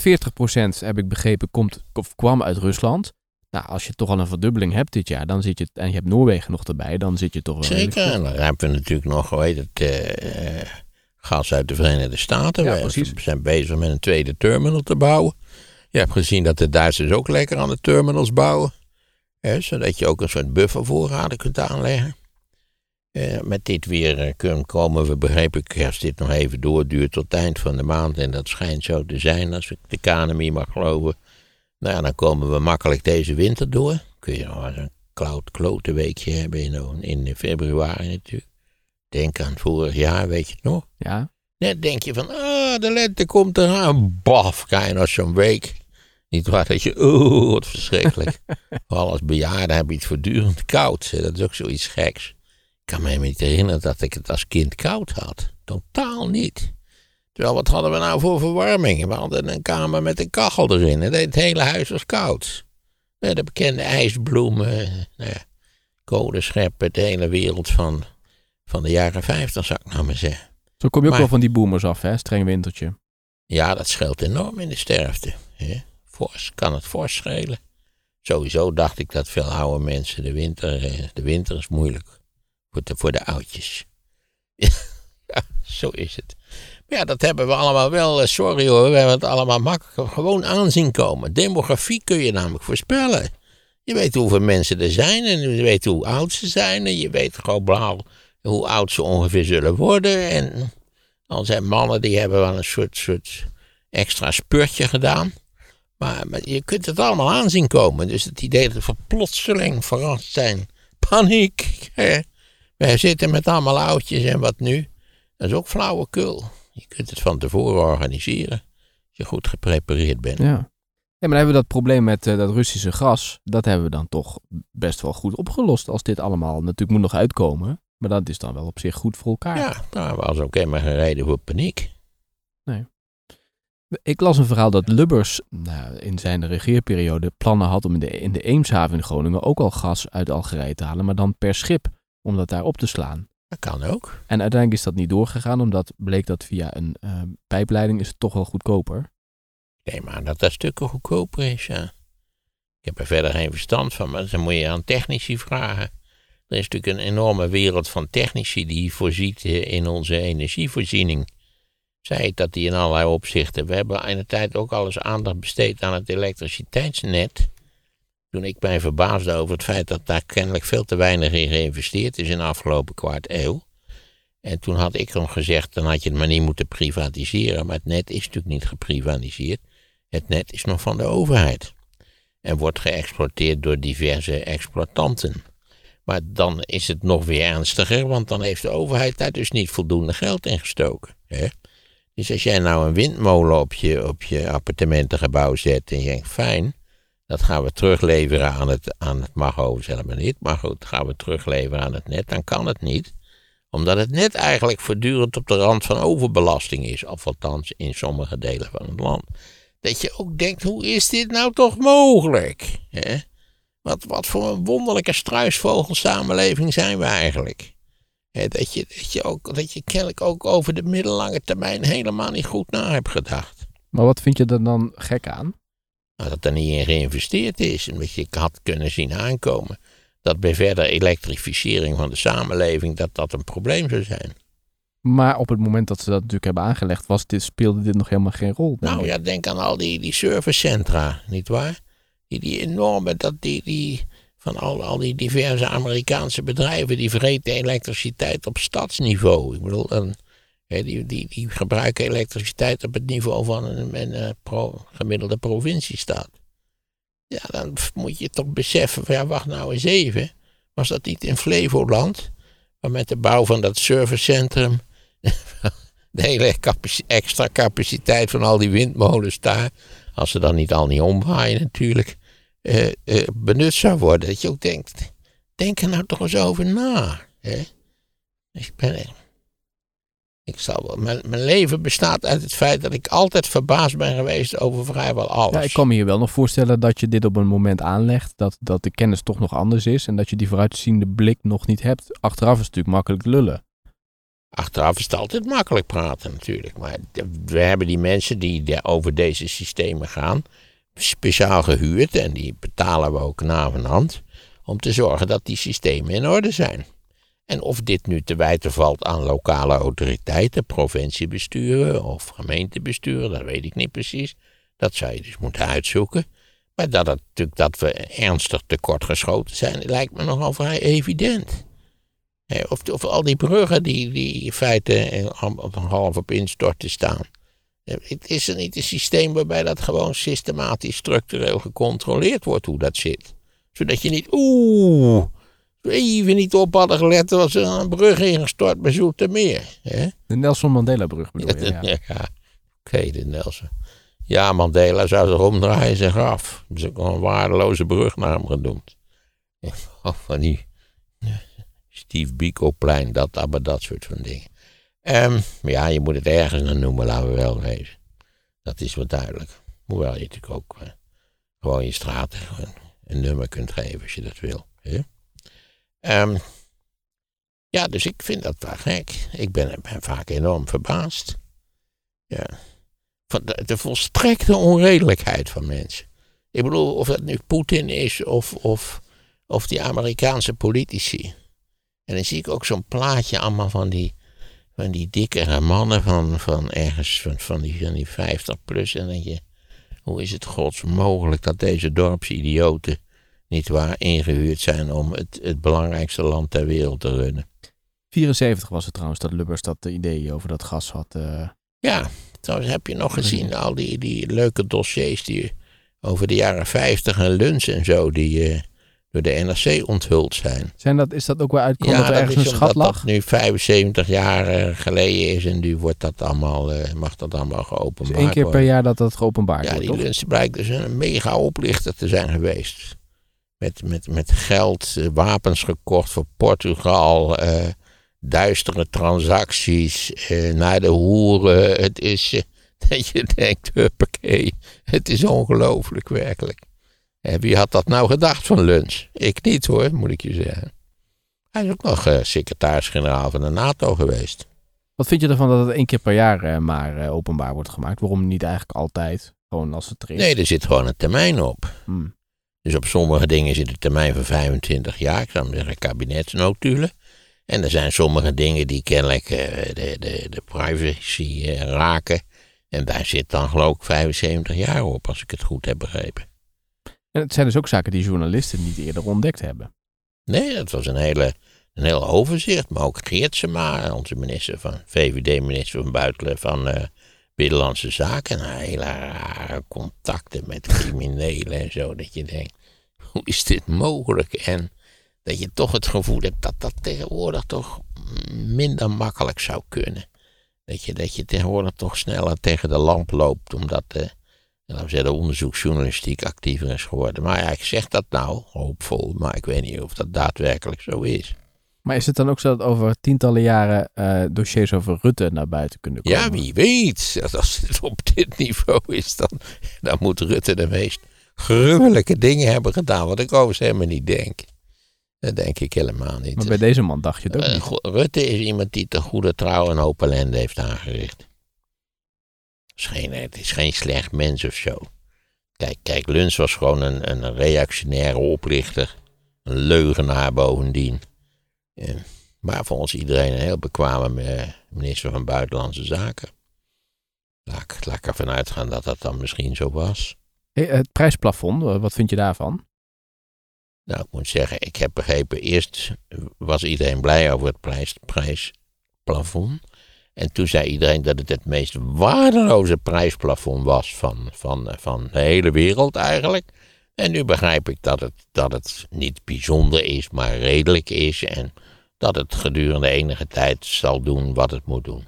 heb ik begrepen komt, of kwam uit Rusland. Nou, als je toch al een verdubbeling hebt dit jaar, dan zit je, en je hebt Noorwegen nog erbij, dan zit je toch wel Zeker. En dan hebben we natuurlijk nog, hoe heet het, eh, eh, gas uit de Verenigde Staten. Ja, we zijn bezig met een tweede terminal te bouwen. Je hebt gezien dat de Duitsers ook lekker aan de terminals bouwen. Hè, zodat je ook een soort buffervoorraden kunt aanleggen. Eh, met dit weer eh, kun- komen we, begreep ik, als dit nog even doorduurt tot het eind van de maand. En dat schijnt zo te zijn, als ik de KNMI mag geloven. Nou ja, dan komen we makkelijk deze winter door. Kun je nog eens een cloud klote weekje hebben in, in februari natuurlijk. Denk aan vorig jaar, weet je het nog? Ja, Net denk je van, ah, de lente komt eraan. Baf, ga je nog zo'n week. Niet waar dat je, oeh, wat verschrikkelijk. [LAUGHS] Vooral als bejaarde heb je het voortdurend koud. hè. Dat is ook zoiets geks. Ik kan me helemaal niet herinneren dat ik het als kind koud had. Totaal niet. Terwijl, wat hadden we nou voor verwarming? We hadden een kamer met een kachel erin. En het hele huis was koud. Ja, De bekende ijsbloemen, nou ja, kolenscheppen, de hele wereld van, van de jaren 50, zou ik nou maar zeggen. zo kom je ook Maar- wel van die boomers af, hè? Streng wintertje. Ja, dat scheelt enorm in de sterfte. Hè? Fors, kan het fors schelen. Sowieso dacht ik dat veel oude mensen de winter, eh, de winter is moeilijk voor de, voor de oudjes. [LAUGHS] ja, zo is het. Ja, dat hebben we allemaal wel, eh, sorry hoor, we hebben het allemaal makkelijk gewoon aanzien komen. Demografie kun je namelijk voorspellen. Je weet hoeveel mensen er zijn en je weet hoe oud ze zijn en je weet gewoon hoe oud ze ongeveer zullen worden. En dan zijn mannen die hebben wel een soort, soort extra spurtje gedaan. Maar, je kunt het allemaal aanzien komen. Dus het idee dat we plotseling verrast zijn. Paniek. Wij zitten met allemaal oudjes en wat nu? Dat is ook flauwekul. Je kunt het van tevoren organiseren. Als je goed geprepareerd bent. Ja. Ja, maar dan hebben we dat probleem met eh, dat Russische gas. Dat hebben we dan toch best wel goed opgelost. Als dit allemaal natuurlijk moet nog uitkomen. Maar dat is dan wel op zich goed voor elkaar. Ja, daar was ook helemaal geen reden voor paniek. Ik las een verhaal dat Lubbers nou, in zijn regeerperiode plannen had om in de, in de Eemshaven in Groningen ook al gas uit Algerije te halen. Maar dan per schip, om dat daar op te slaan. Dat kan ook. En uiteindelijk is dat niet doorgegaan, omdat bleek dat via een eh, pijpleiding is het toch wel goedkoper. Nee, maar dat dat stukken goedkoper is, ja. Ik heb er verder geen verstand van, maar dan moet je aan technici vragen. Er is natuurlijk een enorme wereld van technici die voorziet eh, in onze energievoorziening. Zij dat die in allerlei opzichten. We hebben in de tijd ook al eens aandacht besteed aan het elektriciteitsnet. Toen ik mij verbaasde over het feit dat daar kennelijk veel te weinig in geïnvesteerd is in de afgelopen kwart eeuw. En toen had ik nog gezegd, dan had je het maar niet moeten privatiseren. Maar het net is natuurlijk niet geprivatiseerd. Het net is nog van de overheid. En wordt geëxploiteerd door diverse exploitanten. Maar dan is het nog weer ernstiger, want dan heeft de overheid daar dus niet voldoende geld in gestoken. Hè? Dus als jij nou een windmolen op je, op je appartementengebouw zet en je denkt, fijn, dat gaan we terugleveren aan het, aan het mag overigens helemaal niet, maar goed, gaan we terugleveren aan het net, dan kan het niet omdat het net eigenlijk voortdurend op de rand van overbelasting is, of althans in sommige delen van het land. Dat je ook denkt, hoe is dit nou toch mogelijk? Wat, wat voor een wonderlijke struisvogelsamenleving zijn we eigenlijk? Dat, je, dat, je ook, dat je kennelijk ook over de middellange termijn helemaal niet goed na hebt gedacht. Maar wat vind je er dan gek aan? Dat er niet in geïnvesteerd is. En dat je had kunnen zien aankomen dat bij verdere elektrificering van de samenleving dat dat een probleem zou zijn. Maar op het moment dat ze dat natuurlijk hebben aangelegd, was dit, speelde dit nog helemaal geen rol. Nou ik. ja, denk aan al die, die servicecentra, nietwaar? Die, die enorme, dat die, die, van al, al die diverse Amerikaanse bedrijven, die vreten elektriciteit op stadsniveau. Ik bedoel, hè, die, die, die gebruiken elektriciteit op het niveau van een, eh, gemiddelde provinciestaat. Ja, dan moet je toch beseffen, ja, wacht nou eens even. Was dat niet in Flevoland? Maar met de bouw van dat servicecentrum [LAUGHS] de hele extra capaciteit van al die windmolens daar, als ze dan niet al niet omwaaien natuurlijk, eh, eh, benut zou worden. Dat je ook denkt, denk er nou toch eens over na. Hè? Ik ben, ik zal wel, mijn, mijn leven bestaat uit het feit dat ik altijd verbaasd ben geweest over vrijwel alles. Ja, ik kan me hier wel nog voorstellen dat je dit op een moment aanlegt. Dat, dat de kennis toch nog anders is. En dat je die vooruitziende blik nog niet hebt. Achteraf is het natuurlijk makkelijk lullen. Achteraf is het altijd makkelijk praten natuurlijk. Maar we hebben die mensen die over deze systemen gaan, speciaal gehuurd. En die betalen we ook na van hand. Om te zorgen dat die systemen in orde zijn. En of dit nu te wijten valt aan lokale autoriteiten, provinciebesturen of gemeentebesturen, dat weet ik niet precies. Dat zou je dus moeten uitzoeken. Maar dat, het, natuurlijk dat we ernstig tekortgeschoten zijn, lijkt me nogal vrij evident. Of, al die bruggen die, die in feite half op instorten staan. Is er niet een systeem waarbij dat gewoon systematisch, structureel gecontroleerd wordt hoe dat zit. Zodat je niet, oeh, even niet op hadden gelet, was er een brug ingestort bij Zoetermeer. Hè? De Nelson Mandela-brug bedoel je? [LAUGHS] Ja. Ja, oké, de Nelson. Ja, Mandela zou zich omdraaien zijn graf. Dat is ook een waardeloze brug naar hem genoemd. [LAUGHS] Van die Steve Biko-plein, dat, maar dat soort van dingen. Ehm, ja, je moet het ergens naar noemen, laten we wel wezen. Dat is wel duidelijk. Hoewel je natuurlijk ook eh, gewoon je straat een, een nummer kunt geven als je dat wil. Hè? Ehm, ja, dus ik vind dat wel gek. Ik ben, ben vaak enorm verbaasd. Ja. Van de, volstrekte onredelijkheid van mensen. Ik bedoel, of dat nu Poetin is of, of, of die Amerikaanse politici. En dan zie ik ook zo'n plaatje allemaal van die, van die dikkere mannen van, van ergens van, van, die, van die 50 plus. En dan denk je, hoe is het gods mogelijk dat deze dorpsidioten niet waar ingehuurd zijn om het, het belangrijkste land ter wereld te runnen? 74 was het trouwens dat Lubbers dat idee over dat gas had. eh, Ja, trouwens heb je nog gezien al die, die leuke dossiers die over de jaren 50 en lunch en zo, die eh, door de NRC onthuld zijn. Zijn dat, is dat ook wel uitgekomen dat er ergens een is schat lag? dat nu 75 jaar eh, geleden is en nu wordt dat allemaal, eh, mag dat allemaal Dus geopenbaard één keer per jaar dat dat geopenbaard Ja, wordt, die toch? lunch blijkt dus een mega oplichter te zijn geweest. Met, met, met geld, eh, wapens gekocht voor Portugal, eh, duistere transacties, eh, naar de hoeren. Het is, [LAUGHS] dat je denkt, huppakee, het is ongelooflijk werkelijk. En wie had dat nou gedacht van lunch? Ik niet hoor, moet ik je zeggen. Hij is ook nog secretaris-generaal van de NATO geweest. Wat vind je ervan dat het één keer per jaar maar openbaar wordt gemaakt? Waarom niet eigenlijk altijd? Gewoon als het er is. Nee, er zit gewoon een termijn op. Hmm. Dus op sommige dingen zit een termijn van 25 jaar. Ik zou zeggen kabinetsnotulen. En er zijn sommige dingen die kennelijk eh, de, de, de privacy eh, raken. En daar zit dan geloof ik 75 jaar op, als ik het goed heb begrepen. En het zijn dus ook zaken die journalisten niet eerder ontdekt hebben. Nee, dat was een, hele, een heel overzicht. Maar ook Geertsema, onze minister van VVD-minister van Buitenland van eh, Binnenlandse Zaken. Hele rare contacten met criminelen en zo. Dat je denkt, hoe is dit mogelijk? En dat je toch het gevoel hebt dat dat tegenwoordig toch minder makkelijk zou kunnen. Dat je, dat je tegenwoordig toch sneller tegen de lamp loopt, omdat de, laten de onderzoeksjournalistiek actiever is geworden. Maar ja, ik zeg dat nou, hoopvol, maar ik weet niet of dat daadwerkelijk zo is. Maar is het dan ook zo dat over tientallen jaren eh, dossiers over Rutte naar buiten kunnen komen? Ja, wie weet. Dat Als het op dit niveau is, dan, dan moet Rutte de meest gruwelijke dingen hebben gedaan. Wat ik overigens helemaal niet denk. Dat denk ik helemaal niet. Maar bij deze man dacht je het ook Eh, niet. Rutte is iemand die te goede trouw een hoop ellende heeft aangericht. Het is geen, het is geen slecht mens of zo. Kijk, kijk Luns was gewoon een, een reactionaire oplichter. Een leugenaar bovendien. Maar volgens iedereen een heel bekwame eh, minister van Buitenlandse Zaken. Laat ik, laat ik ervan uitgaan dat dat dan misschien zo was. Hey, het prijsplafond, eh, wat vind je daarvan? Nou, ik moet zeggen, ik heb begrepen, eerst was iedereen blij over het prijs, prijsplafond. En toen zei iedereen dat het het meest waardeloze prijsplafond was van, van, van de hele wereld eigenlijk. En nu begrijp ik dat het, dat het niet bijzonder is, maar redelijk is. En dat het gedurende enige tijd zal doen wat het moet doen.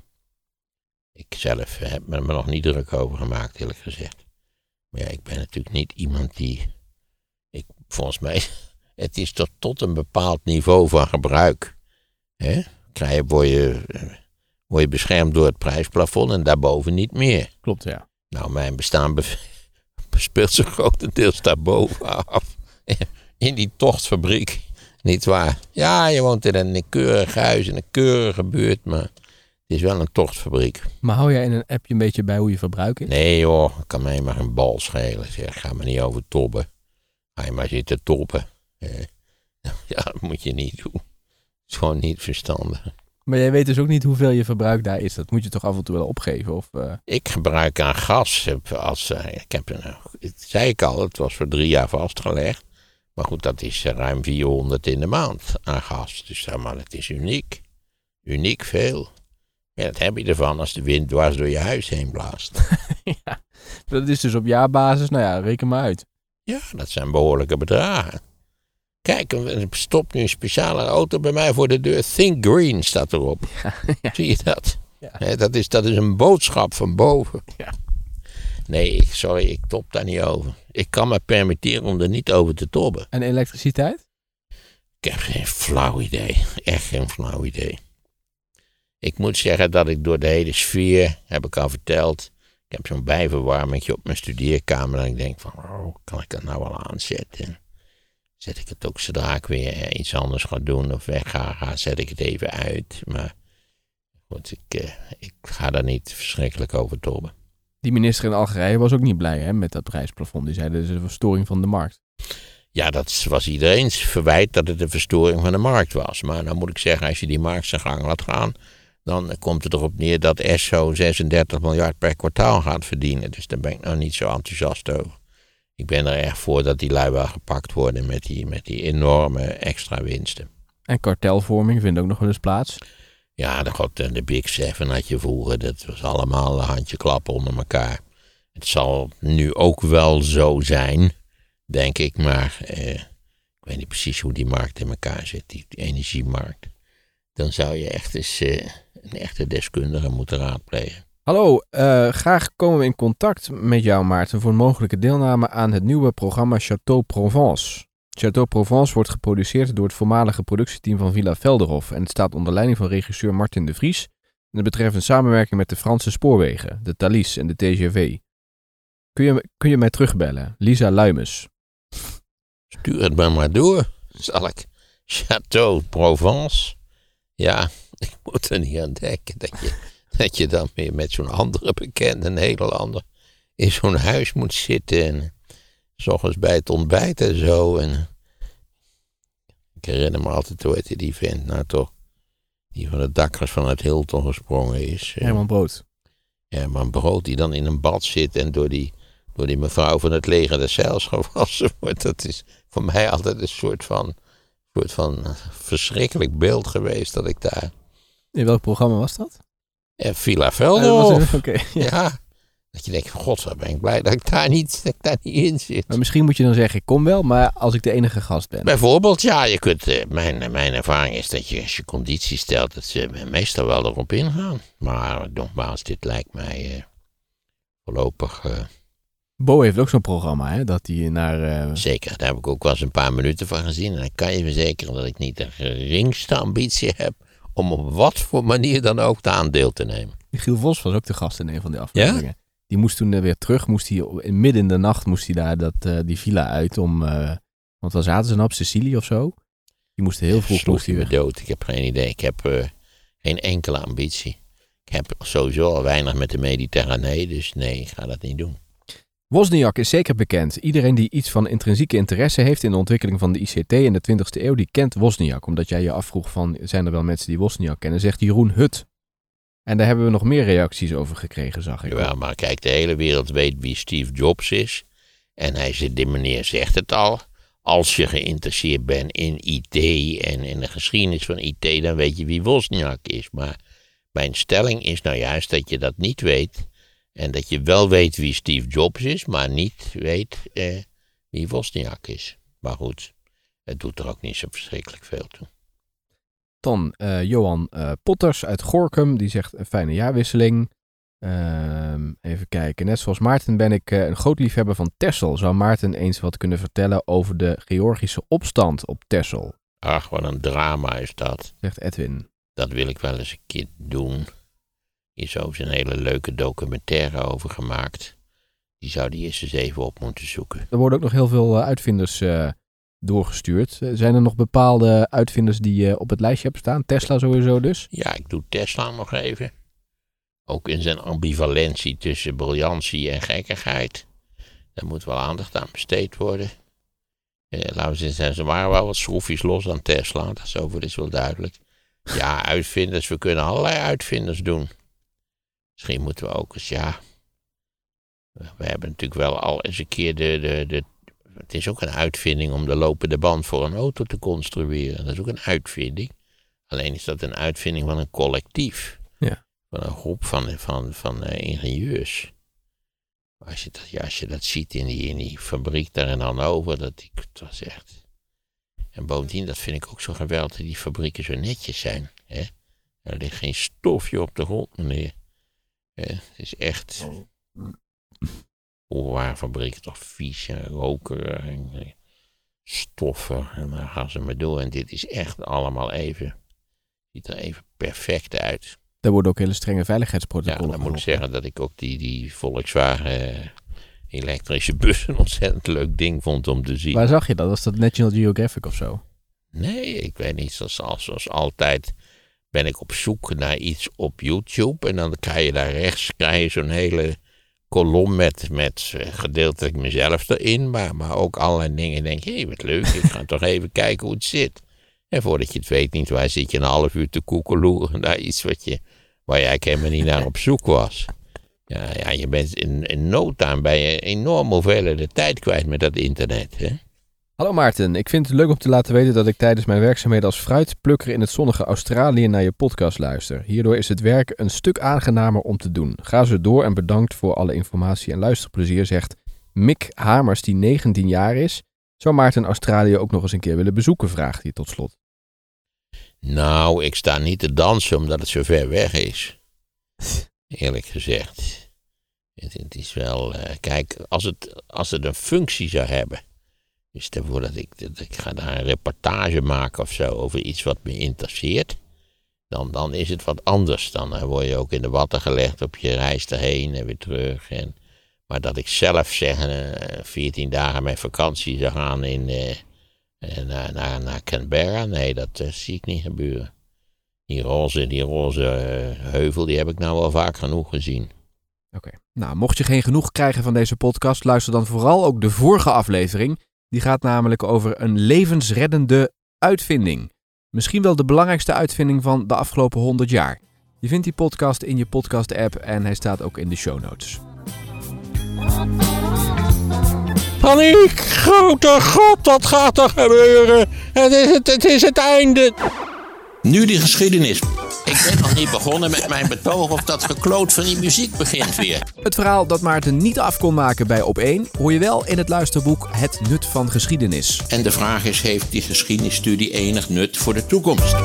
Ik zelf heb me er nog niet druk over gemaakt, eerlijk gezegd. Maar ja, ik ben natuurlijk niet iemand die. Ik, volgens mij, [LAUGHS] het is tot, tot een bepaald niveau van gebruik. Hè? Krijg, word, je, word je beschermd door het prijsplafond en daarboven niet meer. Klopt, ja. Nou, mijn bestaan be- [LAUGHS] speelt zich grotendeels daarboven af. [LAUGHS] In die tochtfabriek. Niet waar? Ja, je woont in een keurig huis, in een keurige buurt, maar het is wel een tochtfabriek. Maar hou jij in een appje een beetje bij hoe je verbruik is? Nee joh, kan mij maar een bal schelen. Zeg, ga maar niet over tobben. Ga je maar zitten toppen. Eh, [LAUGHS] ja, dat moet je niet doen. Het is gewoon niet verstandig. Maar jij weet dus ook niet hoeveel je verbruik daar is. Dat moet je toch af en toe wel opgeven? Of, eh, Ik gebruik aan gas. heb Als, eh, ik heb zei ik al, het was voor drie jaar vastgelegd. Maar goed, dat is eh, ruim 400 in de maand aan gas. Dus zeg maar, het is uniek. Uniek veel. Ja, dat heb je ervan als de wind dwars door je huis heen blaast. [LAUGHS] ja. Dat is dus op jaarbasis, nou ja, reken maar uit. Ja, dat zijn behoorlijke bedragen. Kijk, er stopt nu een speciale auto bij mij voor de deur. Think Green staat erop. ja. [LAUGHS] Zie je dat? Ja. Dat, is, dat is een boodschap van boven. Ja. Nee, sorry, ik top daar niet over. Ik kan me permitteren om er niet over te tobben. En elektriciteit? Ik heb geen flauw idee. Echt geen flauw idee. Ik moet zeggen dat ik door de hele sfeer, heb ik al verteld. Ik heb zo'n bijverwarmingje op mijn studeerkamer. En ik denk van, oh, kan ik dat nou wel aanzetten? Zet ik het ook zodra ik weer eh, iets anders ga doen of weg ga, ga zet ik het even uit. Maar goed, ik, eh, ik ga daar niet verschrikkelijk over tobben. Die minister in Algerije was ook niet blij hè, met dat prijsplafond. Die zei dat is een verstoring van de markt. Ja, dat was iedereen's verwijt dat het een verstoring van de markt was. Maar dan moet ik zeggen, als je die markt zijn gang laat gaan, dan komt het erop neer dat ESSO 36 miljard per kwartaal gaat verdienen. Dus daar ben ik nou niet zo enthousiast over. Ik ben er erg voor dat die lui wel gepakt worden met die, met die enorme extra winsten. En kartelvorming vindt ook nog wel eens plaats. Ja, de, god, de Big Seven had je vroeger, dat was allemaal een handje klappen onder elkaar. Het zal nu ook wel zo zijn, denk ik, maar eh, ik weet niet precies hoe die markt in elkaar zit, die, energiemarkt. Dan zou je echt eens eh, een echte deskundige moeten raadplegen. Hallo, eh, graag komen we in contact met jou Maarten voor een mogelijke deelname aan het nieuwe programma Château Provence. Château Provence wordt geproduceerd door het voormalige productieteam van Villa Velderhof en het staat onder leiding van regisseur Martin de Vries. En het betreft een samenwerking met de Franse spoorwegen, de Thalys en de TGV. Kun je, kun je mij terugbellen? Lisa Luimes. Stuur het maar maar door, zal ik. Château Provence. Ja, ik moet er niet aan denken dat je, dat je dan weer met zo'n andere bekende Nederlander in zo'n huis moet zitten. En s ochtends bij het ontbijt en zo. En ik herinner me altijd, hoe heette die vent nou toch? Die van de dakkers vanuit Hilton gesprongen is. eh, Herman Brood. Herman Brood die dan in een bad zit en door die, door die mevrouw van het leger des Zeils gewassen wordt. Dat is voor mij altijd een soort van, soort van eh, verschrikkelijk beeld geweest dat ik daar... In welk programma was dat? En Villa Eh, was Velderhof, in- [LAUGHS] Oké. ja. ja. Dat je denkt, god, wat ben ik blij dat ik daar niet, dat ik daar niet in zit. Maar misschien moet je dan zeggen, ik kom wel, maar als ik de enige gast ben. Bijvoorbeeld, ja, je kunt, eh, mijn, mijn ervaring is dat je als je conditie stelt, dat ze meestal wel erop ingaan. Maar nogmaals, dit lijkt mij eh, voorlopig... eh, Bo heeft ook zo'n programma, hè, dat hij naar... eh, Zeker, daar heb ik ook wel eens een paar minuten van gezien. En dan kan je verzekeren dat ik niet de geringste ambitie heb om op wat voor manier dan ook de aandeel te nemen. Giel Vos was ook de gast in een van die afleveringen. Die moest toen weer terug, moest hij, midden in de nacht moest hij daar dat, eh, die villa uit om... eh, want waar zaten ze dan op Sicilië of zo? Die moesten heel vroeg Sloeg moest hij dood. Ik heb geen idee. Ik heb eh, geen enkele ambitie. Ik heb sowieso al weinig met de Mediterranee, dus nee, ik ga dat niet doen. Wozniak is zeker bekend. Iedereen die iets van intrinsieke interesse heeft in de ontwikkeling van de ICT in de 20e eeuw, die kent Wozniak. Omdat jij je afvroeg van, zijn er wel mensen die Wozniak kennen? Zegt Jeroen Hut. En daar hebben we nog meer reacties over gekregen, zag ik. Ja, maar kijk, de hele wereld weet wie Steve Jobs is. En hij zegt, die meneer zegt het al. Als je geïnteresseerd bent in IT en in de geschiedenis van IT, dan weet je wie Wozniak is. Maar mijn stelling is nou juist dat je dat niet weet. En dat je wel weet wie Steve Jobs is, maar niet weet eh, wie Wozniak is. Maar goed, het doet er ook niet zo verschrikkelijk veel toe. Dan eh, Johan eh, Potters uit Gorkum, die zegt een fijne jaarwisseling. Ehm, even kijken. Net zoals Maarten ben ik eh, een groot liefhebber van Texel. Zou Maarten eens wat kunnen vertellen over de Georgische opstand op Texel? Ach, wat een drama is dat. Zegt Edwin. Dat wil ik wel eens een keer doen. Hier is ook een hele leuke documentaire over gemaakt. Die zou die eerst eens even op moeten zoeken. Er worden ook nog heel veel uitvinders doorgestuurd. Eh, Zijn er nog bepaalde uitvinders die je op het lijstje hebt staan? Tesla sowieso dus? Ja, ik doe Tesla nog even. Ook in zijn ambivalentie tussen briljantie en gekkigheid. Daar moet wel aandacht aan besteed worden. Eh, laten we zeggen, ze waren wel wat schroefjes los aan Tesla. Dat is over is wel duidelijk. Ja, uitvinders. We kunnen allerlei uitvinders doen. Misschien moeten we ook eens, ja. We hebben natuurlijk wel al eens een keer de, de, de. Het is ook een uitvinding om de lopende band voor een auto te construeren. Dat is ook een uitvinding. Alleen is dat een uitvinding van een collectief. Ja. Van een groep van, van, van eh, ingenieurs. Als je, dat, ja, als je dat ziet in die, in die fabriek daar in Hannover, dat, ik, dat was echt. En bovendien, dat vind ik ook zo geweldig, dat die fabrieken zo netjes zijn. Hè? Er ligt geen stofje op de grond, meneer. Hè, Het is echt. Hoe waren fabrieken toch vies en roken en eh, stoffen. En dan gaan ze maar door. En dit is echt allemaal even. Ziet er even perfect uit. Daar worden ook hele strenge Ja, veiligheidsprotocollen dan moet ik zeggen dat ik ook die, die Volkswagen eh, elektrische bus een ontzettend leuk ding vond om te zien. Waar zag je dat? Was dat National Geographic of zo? Nee, ik weet niet. Zoals, zoals altijd ben ik op zoek naar iets op YouTube. En dan krijg je daar rechts krijg je zo'n hele kolom met, met eh, gedeeltelijk mezelf erin. Maar, maar ook allerlei dingen. Denk, hé, wat leuk. Ik ga [LAUGHS] toch even kijken hoe het zit. En voordat je het weet, niet waar zit je een half uur te koekeloeren naar iets wat je, waar je eigenlijk helemaal niet naar op zoek was. Ja, ja je bent in, in no time ben je enorm hoeveelheden tijd kwijt met dat internet. Hè? Hallo Maarten, ik vind het leuk om te laten weten dat ik tijdens mijn werkzaamheden als fruitplukker in het zonnige Australië naar je podcast luister. Hierdoor is het werk een stuk aangenamer om te doen. Ga zo door en bedankt voor alle informatie en luisterplezier, zegt Mick Hamers, die 19 jaar is. Zou Maarten Australië ook nog eens een keer willen bezoeken, vraagt hij tot slot. Nou, ik sta niet te dansen omdat het zo ver weg is. [LAUGHS] Eerlijk gezegd. Het, het is wel. eh, kijk, als het, als het een functie zou hebben. Dus stel voor dat ik, dat ik ga daar een reportage maken of zo over iets wat me interesseert. Dan, dan is het wat anders. Dan eh, word je ook in de watten gelegd op je reis erheen en weer terug. En, maar dat ik zelf zeg, eh, 14 dagen mijn vakantie zou gaan in, eh, eh, naar, naar, naar Canberra, nee, dat eh, zie ik niet gebeuren. Die roze, die roze eh, heuvel, die heb ik nou wel vaak genoeg gezien. Oké. Nou, mocht je geen genoeg krijgen van deze podcast, luister dan vooral ook de vorige aflevering. Die gaat namelijk over een levensreddende uitvinding. Misschien wel de belangrijkste uitvinding van de afgelopen 100 jaar. Je vindt die podcast in je podcast-app en hij staat ook in de show notes. Paniek! Grote god, wat gaat er gebeuren? Het is het, het is het einde. Nu die geschiedenis. Ik ben nog niet begonnen met mijn betoog of dat gekloot van die muziek begint weer. Het verhaal dat Maarten niet af kon maken bij Op1 hoor je wel in het luisterboek Het Nut van Geschiedenis. En de vraag is, heeft die geschiedenisstudie enig nut voor de toekomst?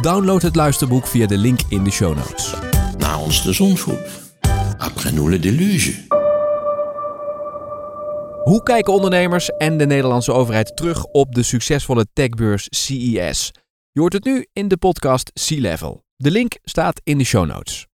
Download het luisterboek via de link in de show notes. Na ons de zonsvoet. Après nous le deluge. Hoe kijken ondernemers en de Nederlandse overheid terug op de succesvolle techbeurs CES? Je hoort het nu in de podcast Sea Level. De link staat in de show notes.